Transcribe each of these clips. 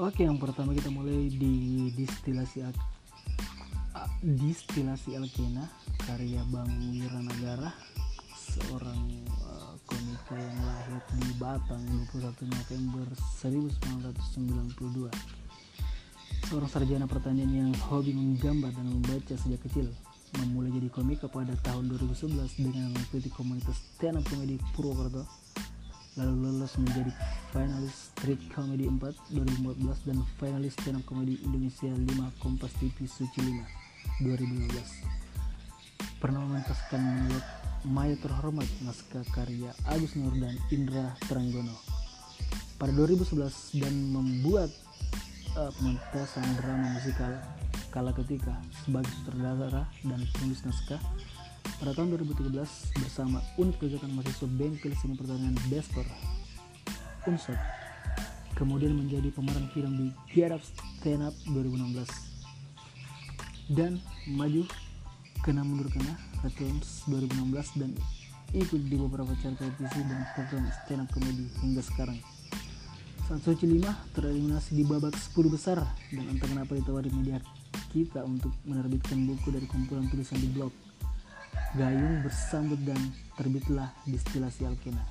Oke, yang pertama kita mulai di distilasi distilasi Alkena karya Bang Wiranagara, seorang uh, komika yang lahir di Batang 21 November 1992. Seorang sarjana pertanian yang hobi menggambar dan membaca sejak kecil. Memulai jadi komika pada tahun 2011 dengan mengikuti komunitas stand up comedy Purwokerto lalu lolos menjadi finalis Street Comedy 4 2014 dan finalis stand up comedy Indonesia 5 Kompas TV Suci 5 2015 pernah mementaskan monolog Maya Terhormat naskah karya Agus Nur dan Indra Tranggono. Pada 2011 dan membuat uh, pementasan drama musikal Kala Ketika sebagai sutradara dan penulis naskah pada tahun 2013 bersama unit kegiatan mahasiswa bengkel seni pertanian Desper Unsur kemudian menjadi pemeran film di Get Up Stand Up 2016 dan maju kena mundur kena Returns 2016 dan ikut di beberapa acara televisi dan program stand up comedy hingga sekarang. Saat Suci 5 tereliminasi di babak 10 besar dan entah kenapa ditawari media kita untuk menerbitkan buku dari kumpulan tulisan di blog Gayung bersambut dan terbitlah distilasi Alkena.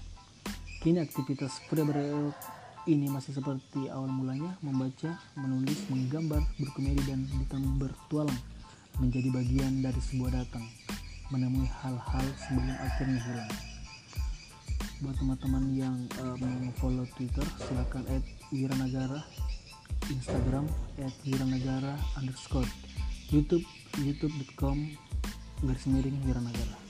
Kini aktivitas Frebre ini masih seperti awal mulanya, membaca, menulis, menggambar, berkomedi dan bertualang menjadi bagian dari sebuah datang, menemui hal-hal sebelum akhirnya hilang. Buat teman-teman yang uh, follow Twitter, silakan add Wiranagara, Instagram at Wiranagara underscore, YouTube youtube.com garis miring Wiranagara